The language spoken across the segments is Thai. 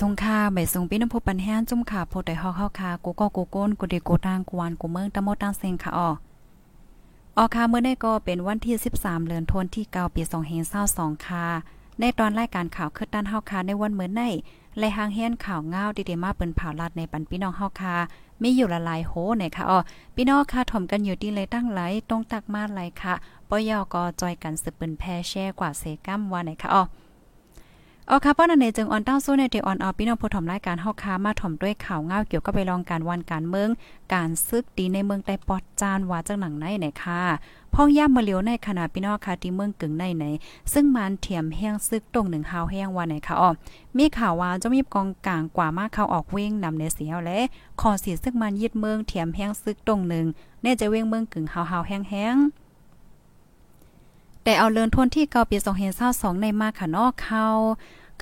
ทรงค่าไม่ทรงพี่น้ำผู้ปันแห้งจุ่มขาโพดได้ฮอกเฮาคากูก็กูโก้นกูดีกูตางกวนกูเมืองตะโมตังเซงค่ะออออค่ะเมื่อได้ก็เป็นวันที่ 13เดือนธันวาคมที่9ปี2522ค่ะในตอนรายการข่าวคือด้านเฮาคาในวันเมื่อในและหางเฮียนข่าวเงาดีๆมาเปิ้นเผาลัดในปันพี่น้องเฮาคามีอยู่ละลายโหในค่ะอ๋อพี่น้องค่ะถ่อมกันอยู่ดีเลยตั้งไหลตรงตักมาไหลค่ะปอยอก็จอยกันสืบเปืนแพ่แช่กว่าเซกัมว่าไหนค่ะอ๋อ ออค่ะป้อนในจึงออนตั้งสู้ในเดออนเอาพี่น้องผู้ถมรายการเฮาค้ามาถมด้วยข่าวเงาเกี่ยวกับไปลองการวันการเมือง การซึกดีในเมืองใต้ปอดจานว่าจังหนังไหนไหนค่ะพ่องย่ามมาเลียวในขณะพี่น้องค่ะที่เมืองกึ่งในไหน ซึ่งมันเถียมแห้งซึกตรงหนึ่งหาวแห้งว่าไหนค่ะอ้อมีข่าวว่าจะมีกองกลางกว่ามากเข้าออกเว้งนำในเสียวและขอสีซึ่งมันยึดเมืองเถียมแห้งซึกตรงหนึ่งแน่จะเว้งเมืองกึ่งหาวหาวแห้งแห้งแต่เอาเลินทนที่เกาปี2022ในมาค่ะนาะเข้า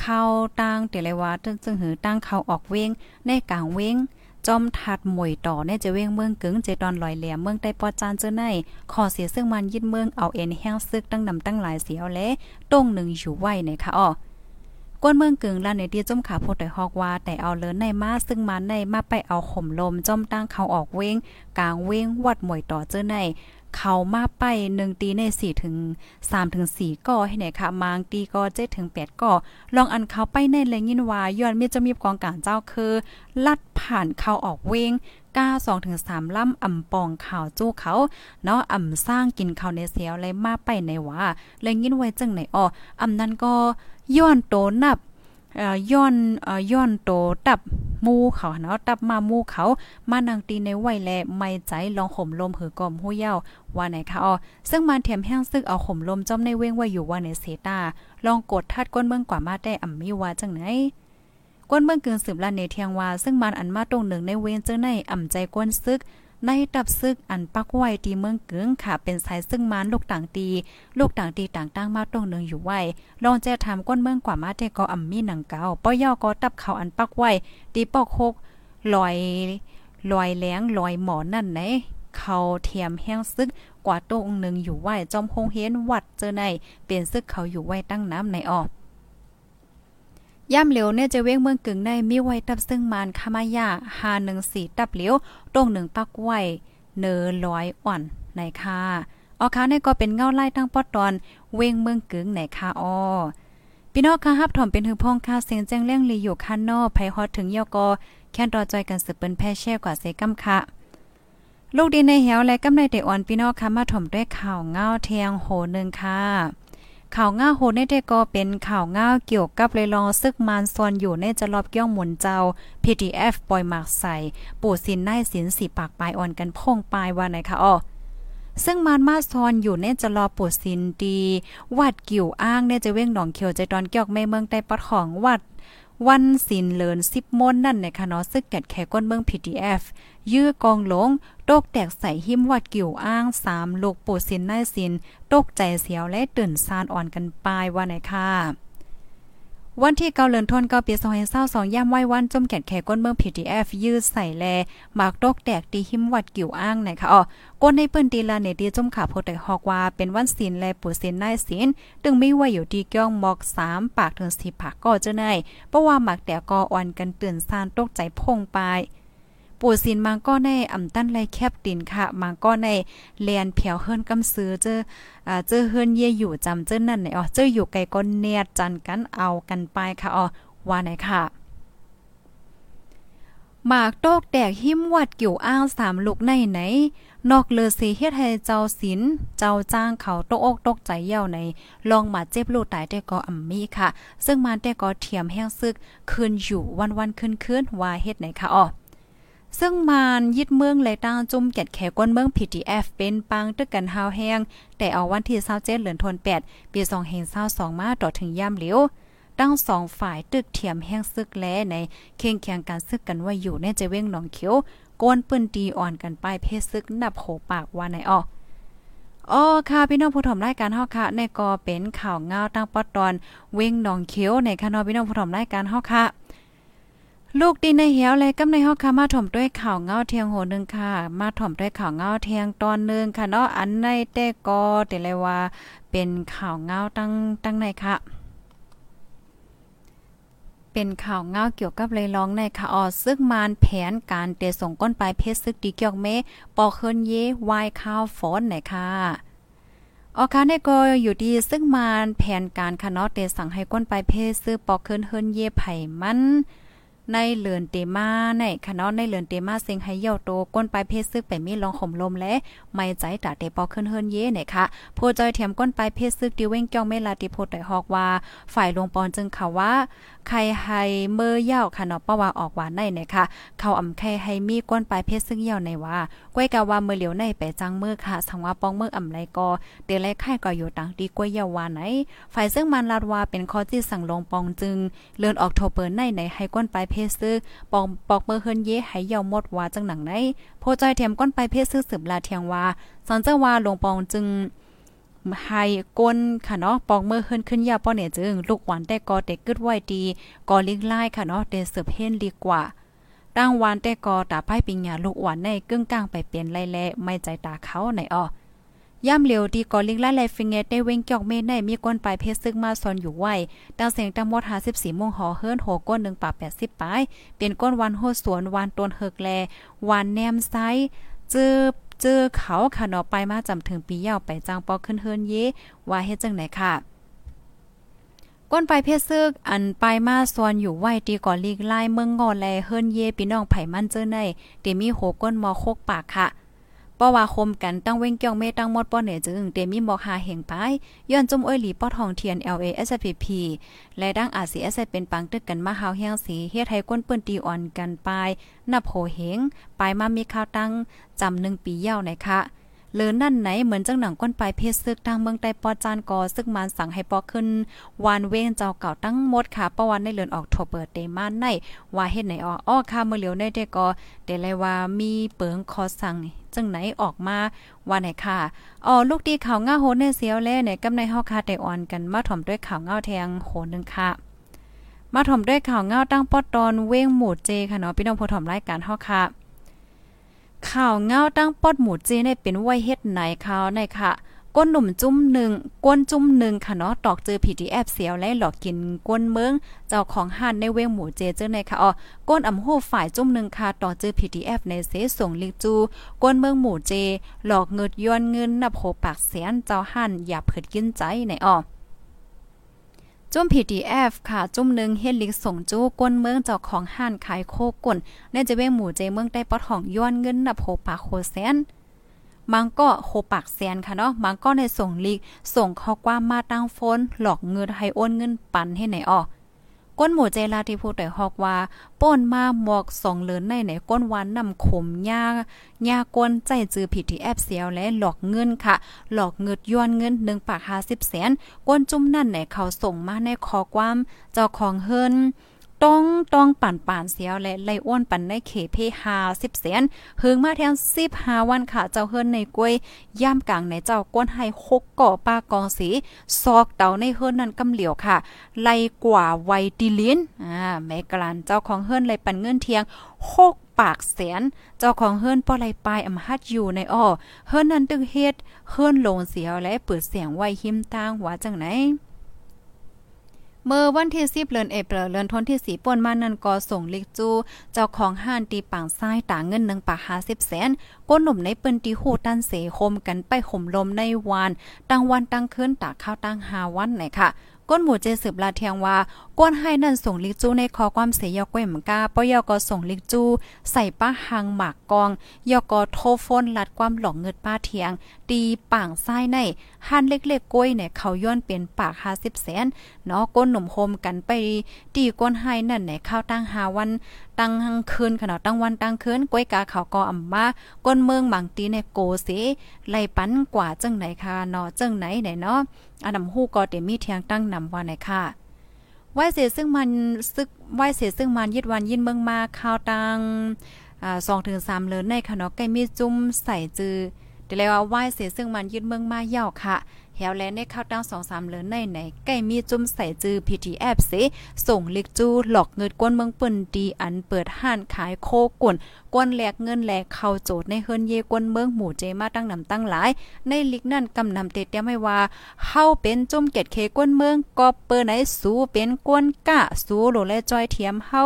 เข้าตั้งแต่เลวาจึงหือตั้งเข้าออกเว้งในกลางเว้งจอมทัดหมวยต่อเนี่ยจะเว้งเมืองกึ่งเจดอนลอยแหลมเมืองใต้ปอจานเจอในขอเสียซึ่งมันยึดเมืองเอาเอ็นแห้งซึกตั้งนำตั้งหลายเสียวและตรงหนึ่งอยู่ไว้ในค่ะอ้อกวนเมืองกึ่งลานในที่จมขาโพดได้ฮอกว่าแต่เอาเลินในมาซึ่งมันในมาไปเอาข่มลมจอมตั้งเขาออกเว้งกลางเว้งวัดหมวยต่อเจอใน เขามาไป1ตีใน4ถึง3ถึง4ก่อให้ไหนค่ะมางตีก็7ถึง8ก่อลองอันเขาไปในเลยยินว่าย้อนมีจะมีกองการเจ้าคือ ลัดผ่านเขาออกเวงก้า2ถึง3ล่ำอ่ำปองข่าวจู้เขาเนาะอ่ำสร้างกินเขาในเสียวเลยมาไปในว่าเลยยินไว้จังไหนอ้ออ่ำนั้นก็ย้อนโตนับ ย้อนย้อนโตตับมูเขาเนาะตับมามูเขา มานังตีในไหวแลไม่ใจลองห่มลมหือกอมหู้เย้าว่าไหนคะอ๋อซึ่งมันเถียมแห้งซึกเอาห่มลมจอมในเว้งไว้อยู่ว่าในเซตาลองกดทัดก้นเมืองกว่ามาได้อ่ำมีว่าจังไหนก้นเมืองกึ่งสืบลานในเทียงว่า ซึ่งมันอันมาตรงหนึ่งในเว้นเจอในอ่ำใจก้นซึก ในตับซึกอันปักไว้ที่เมืองเกิงค่ะ เป็นสายซึ่งมานลูกต่างตี ลูกต่างตีต่างตั้งมาตรงหนึ่งอยู่ไว้ลองแจ้ถามก้นเมืองกว่ามาเทก็อ่ำมีหนังเก่าป้อยอก็ตับเขาอันปักไว้ตีปอกหกลอยลอยแหลงลอยหมอนั่นไหนเขาเทียมแห้งซึกกว่าตรงหนึ่งอยู่ไว้จอมคงเห็นวัดเจอใน เป็นซึกเขาอยู่ไว้ตั้งน้ำในออก ย่ำเหลียวเนี่ยจะเว้งเมืองกึ่งในมีไว้ตับซึ่งมานคามายาหาหนึ่งสี่ตับเหลียวตรงหนึ่งปักไว้เนอร้อยอ่อนในค่ะออค้าเนี่ยก็เป็นเงาไล่ทั้งปอดตอน เว้งเมืองกึ่งในค่ะออพี่น้องค่ะฮับถ่อมเป็นหือพองค่าเสียงแจ้งเลี้ยงลีอยู่คันนอไผฮอดถึงยอกอแค่รอจอยกันสืบเปิ้นแพ่แช่กว่าเซกัมค่ะลูกดินในเหวและกำในเตอ่อนพี่น้องค่ะมาถ่อมด้วยข่าวเงาเทียงโหนึงค่ะ ข่าวง่าโหในเดก็เป็นข่าวง่าเกี่ยวกับเลยลองซึกมานซอนอยู่ในจะรอบเกี่ยวหมุนเจ้า PDF ปล่อยหมากใส่ ปู่สินได้สินสีปากปลายอ่อนกันพ่งปลายว่าไหนคะอ้อซึ่งมานมาซอนอยู่เนจะรอปวดสินดีวัดกิ่วอ้างเนี่ยจะเว้งหนองเขียวใจตอนเกี่ยวไม่เมืองใต้ปัดของวัด วันสินเลินสิบมนนั่นในคะเนาะซึกแกดแขก้นเมือง PDF ยื้อกองหลงตกแตกใส่หิมวัดกิ่วอ้างสามลูกปูสินนายสินตกใจเสียวและตื่นซานอ่อนกันปลายว่าไหนค่ะ วันที่เกาเลินทนเกาปียสหอย่ำไหววันจมแก่นแขก้นเมือง PDF ยืดใส่แลหมากตกแตกตีหิมวัดกิ่วอ้างไหนค่ะอ๋อก้นในเปิ้นตีลาเนตีจมขาโพดได้ฮอกว่าเป็นวันศีลแลปู่ศีลนายศีลตึงไม่ไหวอยู่ที่เกี้ยงหมอกสามปากถึง10ผักก็จะได้เพราะว่าหมากแต่ก็อ่อนกันตื่นซานตกใจพงไป ปู่สินมังก็ในอ่ำตั้นไรแคบตินค่ะมังก็ในเลียนเผียวเฮิรนกำซื้อเจออ่าเจอเฮิรนเย่อยู่จำเจอนั่นไหนอ๋อเจออยู่ไกลก็เนียจันกันเอากันไปค่ะอ๋อว่าไหนค่ะหมากโตกแตกหิมวัดกิ่วอ้างสามลูกในไหน นอกเลือสีเฮ็ดให้เจ้าศิลเจ้าจ้างเขาตกอกตกใจเย่าใน ลองมาเจ็บลูกตายแต่ก็อ่ำมีค่ะ ซึ่งมันแต่ก็เทียมแห้งซึกคืนอยู่วันวันคืนคืนว่าเฮ็ดไหนค่ะอ๋อ ซึ่งมานยึดเมืองเลยตั้งจุ่มเก็ดแขกวนเมือง PTF เป็นปังตึกกันหาวแห้งแต่เอาวันที่27เดือนธันวาคมปี2022มาต่อถึงย่ำเหลียวตั้งสองฝ่ายตึกเทียมแห้งซึกแลในเคียงเคียงการซึกกันว่าอยู่ในเจเว้งหนองเขียวกนปืนตีอ่อนกันไปเพศซึกนับโหปากว่าในอออ๋อค่ะพี่น้องผู้ถมรายการเฮาค่ะในก็เป็นข่าวเงาตั้งปอตอน เว้งหนองเขียวในค่ะน้องพี่น้องผู้ถมรายการเฮาค่ะ ลูกดินในเหี่ยวเลยกำในฮอกค่ะมาถ่อมด้วยข่าวเงาเทียงโหนึงค่ะ มาถ่อมด้วยข่าวเงาเทียงตอนนึงค่ะเนาะอันในแต่ก็แต่เลยว่าเป็นข่าวเงาตั้งตั้งในค่ะ เป็นข่าวเงาเกี่ยวกับเลยร้องในค่ะออซึกมานแผนการเตะส่งก้นปลายเพชรซึกดีเกี่ยวเมปอเคินเยวายข้าวฝนไหนค่ะออคาเนก็อยู่ดีซึ่งมานแผนการคณะเตสั่งให้ก้นปลายเพศซื้อปอกเคินเฮินเยไผ่มัน ในเลือนเตมาในคณะในเลือนเตมาเซ็งให้เย่าโตก้นปลายเพศซึกไปมีลองข่มลมและไม่ใจตาเตปอขึ้นเฮิรนเย่เนี่ยค่ะผู้จอยเทียมก้นปลายเพศซึกดิเว้งเจ้าเมลาติโพดได้ฮอกว่า ฝ่ายหลวงปอนจึงข่าวว่าใครให้เมื่อเย่าค่ะเนาะปะว่าออกหวานในเนี่ยค่ะเขาอำใครให้มีก้นปลายเพศซึ่งเย่าในว่าก้อยกะว่าเมื่อเหลียวในไปจังเมือค่ะสังว่าปองเมืออำไรก็เตแลไข่ก็อยู่ต่างดีก้อยเย่าว่าไหน ฝ่ายซึ่งมันลาดว่าเป็นข้อที่สั่งลงปองจึง เลื่อนออกโทเปิดในในให้ก้นปลายเพศซึกปองปอกเมื่อเฮินเย่ให้เย่าหมดว่าจังหนังไหนโพจอยเทียมก้นไปเพศซึกสืบลาเทียงว่าสันเจ้าว่าลงปองจึงให้ก้นค่ะเนาะปองเมื่อขึ้นขึ้นยาป้อเนี่ยจึงลูกหวานแต่กอเด็กกึดไว้ดีกอลิกไล่ค่ะเนาะเดสืบเฮนดีกว่าตั้งวานแต่กอตาไพ่ปิญญาลูกหวานในกึ่งกลางไปเปลี่ยนไล่แลไม่ใจตาเขาไหนอ้อ ย่ำเหลียวดีกอลิกไล่แลฟิงเงตได้เว้งจอกเมฆในมีก้นปลายเพชรซึ่งมาซอนอยู่ไหวตั้งเสียงตั้งหมด54โมงหอเฮิร์นโหก้น1ปาก80ปลายเปลี่ยนก้นวันโหสวนวันตนเฮกแลวันแนมไซจื้อเจอเขาค่ะเนาะไปมาจำถึงปียาวไปจางปอขึ้นเฮิรนเยว่าเฮ็ดจังไหนค่ะก้นไปเพศซึกอันไปมาซวนอยู่ไหวตีก่อนลีกไล่เมืองงอแลเฮิรนเยพี่น้องไผมันเจอในเดมีโหก้นมอโคกปากค่ะ ป้อว่าคมกันตั้งเว้งเกี่ยวเมตั้งหมดป้อเหนือจึงเตมีบอกหาเหงไปย้อนจุ่มอ้อยหลีป้อทองเทียน LA SPP และดังอาซีเอสเป็นปังตึกกันมาหาวเฮียงสีเฮ็ดให้ก้นเปิ้นตีอ่อนกันไปนับโหเหงปลายมามีข้าวตั้งจำหนึ่งปีเย่าไหนคะ หรือนั่นไหนเหมือนจังหนังก้นปลายเพศซึกทางเมืองใต้ปอจานกอซึกมานสั่งให้ปอขึ้น วานเว้งเจ้าเก่าตั้งหมดค่ะประวันในเลือนออกโทเปิดเตมานในว่าเฮ็ดไหนอออ้อค่ะเมื่อเหลียวในเดก็เดเลยว่ามีเปิงคอสั่งจังไหนออกมาว่าไหนค่ะอ๋อลูกดีข่าวง่าโหในเสียวแลในกำในเฮาคาไดอ่อนกันมาถ่อมด้วยข่าวง่าแทงโหนึงค่ะมาถ่อมด้วยข่าวง่าตั้งปอตอนเว้งหมู่เจค่ะเนาะพี่น้องผู้ถ่อมรายการเฮาค่ะ ข่าวเงาตั้งปอดหมูจีในเป็นไว้เฮ็ดไหนข่าวในค่ะ ก้นหนุ่มจุ้มหนึ่งก้นจุ้มหนึ่งค่ะเนาะตอกเจอ PDF เสียวและหลอกกินก้นเมืองเจ้าของห้านในเวงหมูเจเจอในค่ะอ๋อก้นอำโหฝ่ายจุ้มหนึ่งค่ะตอกเจอ PDF ในเสส่งลิกจู ก้นเมืองหมูเจ หลอกเงิดย้อนเงินนับโหปากแสนเจ้าห้านอย่าเผิดกินใจในอ๋อ จุ้ม PDF ค่ะ จุ้มหนึ่งเฮ็ดลิกส่งจู้ก้นเมืองเจ้าของห้านขายโคกุ่นในจะเว้งหมู่เจเมืองได้ปอดของย้อนเงินนับโหปากโคแสนมังก็โคปากแสนค่ะเนาะมังก็ในส่งลิกส่งข้อความมาตั้งโฟนหลอกเงินให้โอนเงินปันให้ไหนออ ก้นหมูเจลาที่พูดแต่ฮอกว่า ป้นมาหมอกสองเลินในไหนก้นวานนำขมยาญาก้นใจจือผิดที่แอบเสียวและหลอกเงินค่ะ หลอกเงินย้อนเงิน1ปาก50แสนก้นจุ่มนั่นไหนเขาส่งมาในคอความเจ้าของเฮิรน ต้องต้องปั่นป่านเสียวและไล่อ้วนปั่นในเขเพหาสิบแสนหึงมาแทงสิบหาวันค่ะเจ้าเฮิรนในกล้วยย่ามกลางในเจ้าก้นให้หกก่อปากองสีซอกเต่าในเฮิรนนั้นกำเหลียวค่ะ ไล่กว่าไวดิลินอ่าแม่กลันเจ้าของเฮิรนไล่ปั่นเงินเทียงหกปากแสน เจ้าของเฮิรนป้อไลปลายอำฮัดอยู่ในอ้อเฮิรนนั้นตึงเฮ็ดเฮิรนลงเสียวและเปิดเสียงไว้หิมตางว่าจังไหน เมื่อวันที่10เดือนเอเปรเดือนทันที่4ป่วนมานั่นก็ส่งลิกจูเจ้าของห้านตีปางซ้ายตาเงิน1ปาก50แสนก้นหนุ่มในเปิ้นตีโหตันเสคมกันไปข่มลมในวานตั้งวันตั้งคืนตากข้าวตั้ง5วันไหนค่ะ ก้นหมู่เจสืบลาเทียงว่าก้นให้นั่นส่งลิกจู้ในคอความเสียยกเว้มกาปยอก็ส่งลิกจู้ใส่ป้าหังหมากกองยอก็โทฟนลัดความหลงเงิดป้าเทียง ตีป่างซ้ายในหันเล็กๆก้อยเนี่ยเขาย้อนเป็นปาก50แสนเนาะก้นหนุ่มโฮมกันไปตีก้นให้นั่นเนี่ยข้าวตั้งหาวัน ตั้งหังคืนขนาดตั้งวันตั้งคืนก้อยกาเขาก็อ่ำมาก้นเมืองบางตีในโกเสไล่ปันกว่าจังไหนค่ะเนาะจังไหนไหนเนาะอันนำฮู้ก็เตมีเทียงตั้งนำว่าไหนค่ะไหวเสียซึ่งมันซึกไหวเสียซึ่งมันยึดวันยินเมืองมาข้าวตังอ่า2ถึง3เลินในค่ะเนาะใกล้มีจุ่มใส่จือเดี๋ยวว่าไหวเสียซึ่งมันยึดเมืองมาเย่าค่ะ แถวแลในข้าวตั้งสองสามเหลือในไหนใกล้มีจุ่มใส่จือ PTF เสส่งลิกจูหลอกเงินกวนเมืองปิ้นดีอันเปิดห้านขายโคกุ่นกวนแลกเงินแลกเข้าโจทย์ในเฮิรนเยกวนเมืองหมู่เจมาตั้งนำตั้งหลาย ในลิกนั่นกำนำเตเตียไม่ว่าเฮาเป็นจุ่มเกตเคกวนเมืองก็เปิ้นไหนสูเป็นกวนกะสูโหลและจอยเทียมเฮา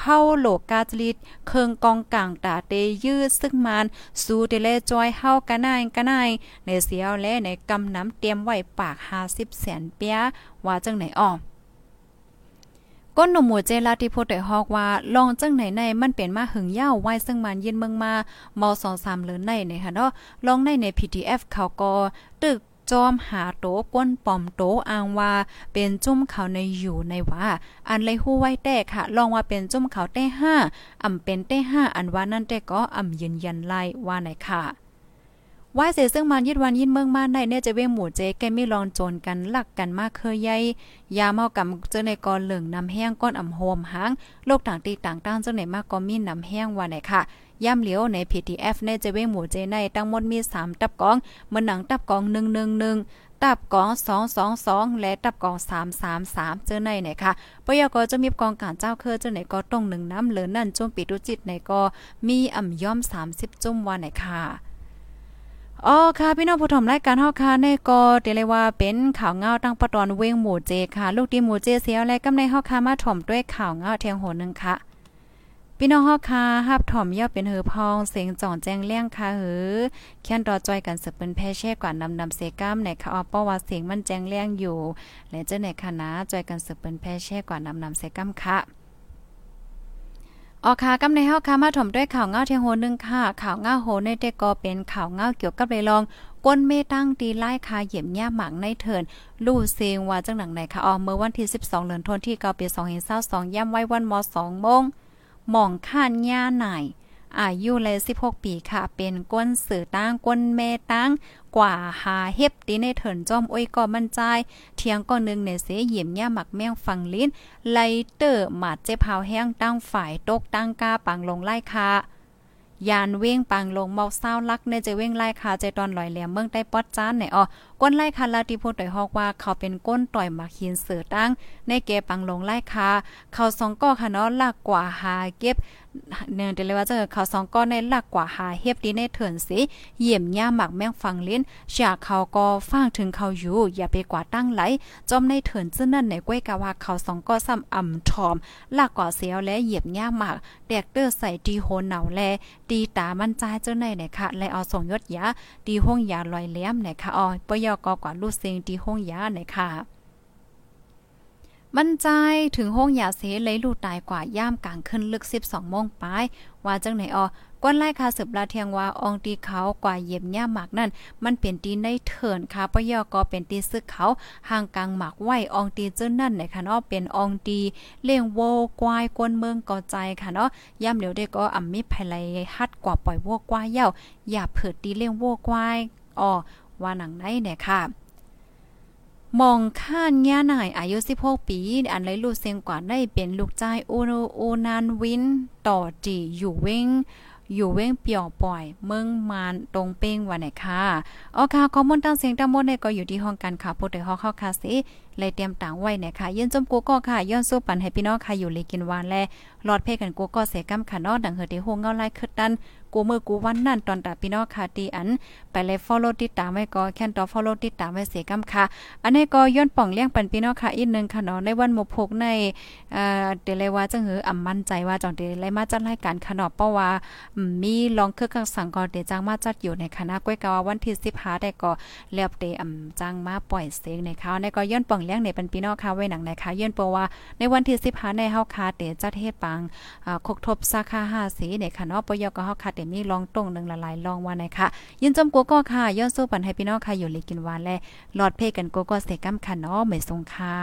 เฮาโหลกาจลิดเคิงกองกลางตาเตยืดซึ่งมานสูเตเลจอยเฮากะนายกะนายในเสียวและในกำนำเตรียมไว้ปาก50แสนเปียว่าจังไหนอ้อก้นหนุ่มหมูเจลาที่พูดได้ฮอกว่าลองจังไหนในมันเป็นมาหึงยาวไว้ซึ่งมันยินเมืองมามอ23หรือในเนี่ยค่ะเนาะลองในใน PTF เขาก็ตึกจอมหาโตก้นปอมโตอ้างว่าเป็นจุ่มเขาในอยู่ในว่า อันเลยฮู้ไว้แต่ค่ะ ลองว่าเป็นจุ่มเขาเต้ห้าอ่ำเป็นเต้ห้าอันว่านั่นแต่ก็อ่ำยืนยันไล่ว่าไหนค่ะ ว่าเสซึ่งมันยิดวันยินเมืองมาในเนี่ยจะเว้งหมู่เจ๊แกไมีลองโจรกันหลักกันมากเคยใหญ่ยาเมากำเจอในกอเหลืองน้ำแห้งก้อนอ่ำโฮมหางโลกต่างตีต่างตั้งเจ้าไหนมากก็มีนำแห้งว่าไหนค่ะย่ำเหลียวใน PTF ในจะเว้งหมู่เจในตั้งหมดมี 3 ตับกองเมื่อหนังตับกอง 111 ตับกอง 222 และตับกอง 333 เจอในไหนค่ะปยกจะมีกองการเจ้าเคอเจอไหนก็ต้องหนึ่งน้ำเหลือนั่นจุ่มปิดุจิตในก็มีอ่ำย่อม 30 จุ่มว่าไหนค่ะ อ๋อค่ะพี่น้องผู้ชมรายการเฮาค่ะในก็เตเลยว่าเป็นข่าวเงาตั้งปะตอนเวงหมู่เจค่ะ ลูกดีหมู่เจเสียวและกำในเฮาค่ะมาถ่อมด้วยข่าวเงาเทียงโหนึงค่ะ พี่น้องเฮาค่ะฮับถ่อมย่อเป็นเหือพองเสียงจ่องแจ้งเลี้ยงค่ะหือแค่นรอจอยกันสืบเป็นแพ่แช่กว่านำนำเสก้ามในค่ะออป้อว่าเสียงมันแจ้งเลี้ยงอยู่ และเจ้าในคณะจอยกันสืบเป็นแพ่แช่กว่านำนำเสก้ามค่ะ ออค่ะกำในเฮาค่ะมาถมด้วยข่าวเงาเทียงโหนึงค่ะ ข่าวเงาโหในเตก็เป็นข่าวเงาเกี่ยวกับเรลองก้นเมตั้งตีไล่คาเหยียบย่าหมังในเถินลู่เซงว่าจังหนังไหนค่ะออเมื่อวันที่ 12เดือนธันวาคมที่เกาปี2522ย่ำไว้วันม2โมงหม่องข้านย่าไหน อายุเลย16 ปีค่ะ เป็นก้นสื่อตั้งก้นเมตั้งกว่าหาเฮ็บตีในเถินจอมอ้อยก็มั่นใจ เทียงก็นึงในเสเหยี่ยมย่าหมักแมงฟังลิ้น ไลเตอร์หมาดเจ็บเฮาแห้งตั้งฝ่ายตกตั้งกาปังลงไล่คายานเว้งปังลงเมาเศร้าลักในจะเว้งไล่คาใจตอนลอยแหลมเมืองใต้ปอดจานไหนอ๋อ ก้นไล่คาลาติพูดต่อยฮอกว่าเขาเป็นก้นต่อยมาหินเสือตั้ง ในเกปังลงไล่คาเขาสองก้อค่ะเนาะลากกว่าหาเก็บเนื่องแต่เลยว่าจะเขาสองก้อนในหลักกว่าหาเฮ็บดีในเถินสิเยี่ยมย่าหมักแมงฟังลิ้นจากเขาก็ฟังถึงเขาอยู่ อย่าไปกว่าตั้งไหลจอมในเถินซึ่งนั่นในกล้วยกะว่าเขาสองก็ซ้ำอ่ำทอมหลักกว่าเสียวและเหยียบย่าหมักแตกเตื้อใส่ดีโหนเหนาแลตีตามันใจเจ้าในไหนค่ะและเอาส่งยศยาดีห้องยาลอยแหลมไหนค่ะอ๋อปยอกกว่าลูกเซงดีห้องยาไหนค่ะ มั่นใจถึงห้องยาเสเลยลูตายกว่าย่ามกลางขึ้นลึก 12โมงปลายว่าจังไหนออก้นไล่คาสืบลาเทียงว่าองตีเขากว่าเย็บย่าหมากนั่น มันเปลี่ยนตีในเถินค่ะปยอก็เป็นตีซึกเขาห่างกลางหมากไหวองตีเจ้านั่นไหนค่ะเนาะเป็นองตีเลี้ยงโวกวายกวนเมืองก่อใจค่ะเนาะย่ำเหลียวได้ก็อ่ำมิภายไลฮัดกว่าปล่อยวัวกวายเย้าอย่าเผิดตีเลี้ยงวัวกวายอ๋อ ว่าหนังไหนเนี่ยค่ะมองข้านย่าหน่ายอายุ 16 ปี อันไรลูกเซงกว่าได้เป็นลูกใจอูโนอูนานวิน ต่อจีอยู่เว้ง อยู่เว้งเปี่ยวปล่อย เมืองมานตรงเป้งวันไหนค่ะอ๋อค่ะข้อมูลตั้งเสียงตั้งหมดเนี่ยก็อยู่ที่ห้องการข่าวผู้ใดฮอกเข้าคาสิเลยเตรียมต่างไว้เนี่ยค่ะยืนจมกูก็ค่ะย้อนสู้ปันให้พี่น้องค่ะอยู่เลยกินวานแลหลอดเพกันกูก็เสกำค่ะนอดังเฮอที่โฮงเงาไล่คึดดัน กูมือกูวันนั่นตอนตาพี่น้องค่ะตีอัน ไปเลย follow ติดตามไว้ก็แค่นต่อ follow ติดตามไว้เสียกำค่ะ อันนี้ก็ย้อนป่องเลี้ยงปันพี่น้องค่ะอีกนึงค่ะเนาะในวันมพกในเอ่อเดลยว่าจังหืออ่ำมั่นใจว่าจองเดลยมาจัดรายการค่ะเนาะเพราะว่ามีลองเครื่องสังกอเดจังมาจัดอยู่ในคณะก้อยกาวันที่15ได้ก็แล้วเตอ่ำจังมาปล่อยเสียงในเขาในก็ย้อนป่องเลี้ยงในปันพี่น้องค่ะไว้หนังในค่ะย้อนเพราะว่าในวันที่15ในเฮาคาเตจัดเฮ็ดปังอ่าคกทบสาขา5สีในค่ะเนาะปยก็เฮาคาเตมีลองตรงนึงละลายลองว่าในค่ะ ยินจมกัวก็ค่ะย้อนสู้ปันให้พี่น้องค่ะอยู่เลยกินหวานและหลอดเพกันโกโก้เสกัมค่ะเนาะไม่ทรงค่ะ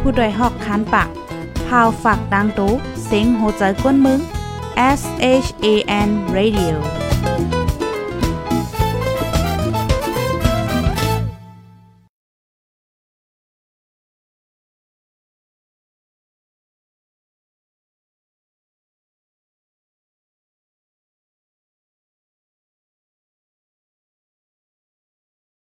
ผู้ดยหอกคันปากพาวฝากดังตู้เซ็งโหใจกวนมึง S H A N Radio